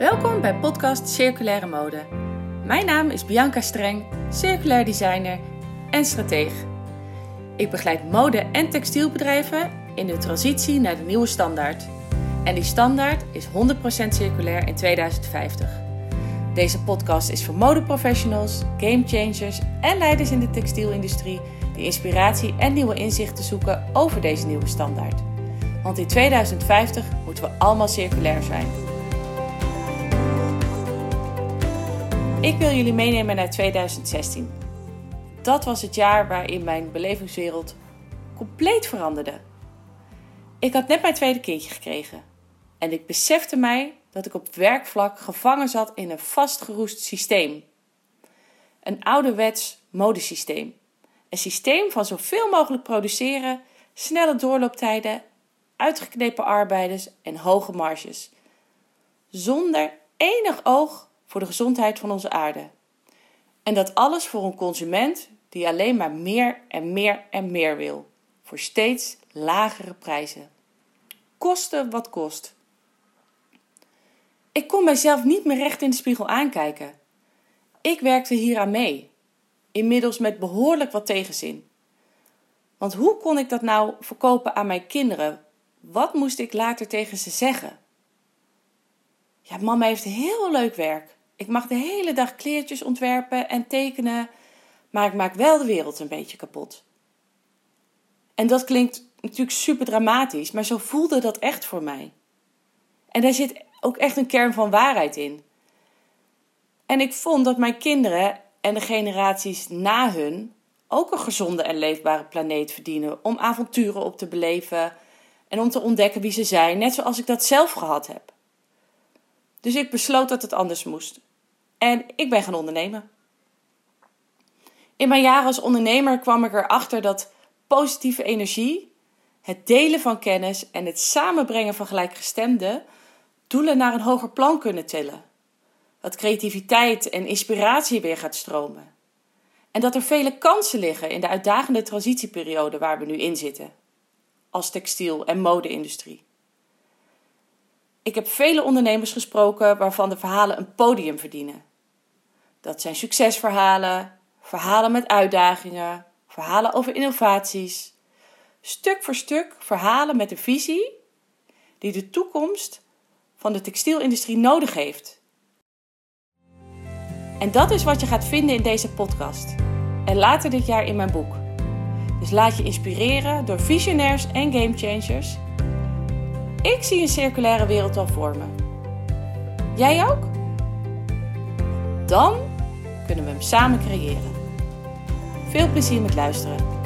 Welkom bij podcast Circulaire Mode. Mijn naam is Bianca Streng, circulair designer en strateeg. Ik begeleid mode- en textielbedrijven in de transitie naar de nieuwe standaard. En die standaard is 100% circulair in 2050. Deze podcast is voor modeprofessionals, gamechangers en leiders in de textielindustrie die inspiratie en nieuwe inzichten zoeken over deze nieuwe standaard. Want in 2050 moeten we allemaal circulair zijn. Ik wil jullie meenemen naar 2016. Dat was het jaar waarin mijn belevingswereld compleet veranderde. Ik had net mijn tweede kindje gekregen en ik besefte mij dat ik op werkvlak gevangen zat in een vastgeroest systeem. Een ouderwets modesysteem. Een systeem van zoveel mogelijk produceren, snelle doorlooptijden, uitgeknepen arbeiders en hoge marges. Zonder enig oog voor de gezondheid van onze aarde. En dat alles voor een consument die alleen maar meer en meer en meer wil, voor steeds lagere prijzen. Kosten wat kost. Ik kon mijzelf niet meer recht in de spiegel aankijken. Ik werkte hieraan mee, inmiddels met behoorlijk wat tegenzin. Want hoe kon ik dat nou verkopen aan mijn kinderen? Wat moest ik later tegen ze zeggen? Ja, mama heeft heel leuk werk. Ik mag de hele dag kleertjes ontwerpen en tekenen, maar ik maak wel de wereld een beetje kapot. En dat klinkt natuurlijk super dramatisch, maar zo voelde dat echt voor mij. En daar zit ook echt een kern van waarheid in. En ik vond dat mijn kinderen en de generaties na hun ook een gezonde en leefbare planeet verdienen om avonturen op te beleven en om te ontdekken wie ze zijn, net zoals ik dat zelf gehad heb. Dus ik besloot dat het anders moest. En ik ben gaan ondernemen. In mijn jaren als ondernemer kwam ik erachter dat positieve energie, het delen van kennis en het samenbrengen van gelijkgestemden doelen naar een hoger plan kunnen tillen. Dat creativiteit en inspiratie weer gaat stromen. En dat er vele kansen liggen in de uitdagende transitieperiode waar we nu in zitten, als textiel- en mode-industrie. Ik heb vele ondernemers gesproken waarvan de verhalen een podium verdienen. Dat zijn succesverhalen, verhalen met uitdagingen, verhalen over innovaties. Stuk voor stuk verhalen met een visie die de toekomst van de textielindustrie nodig heeft. En dat is wat je gaat vinden in deze podcast en later dit jaar in mijn boek. Dus laat je inspireren door visionairs en gamechangers. Ik zie een circulaire wereld al voor me. Jij ook? Dan kunnen we hem samen creëren. Veel plezier met luisteren.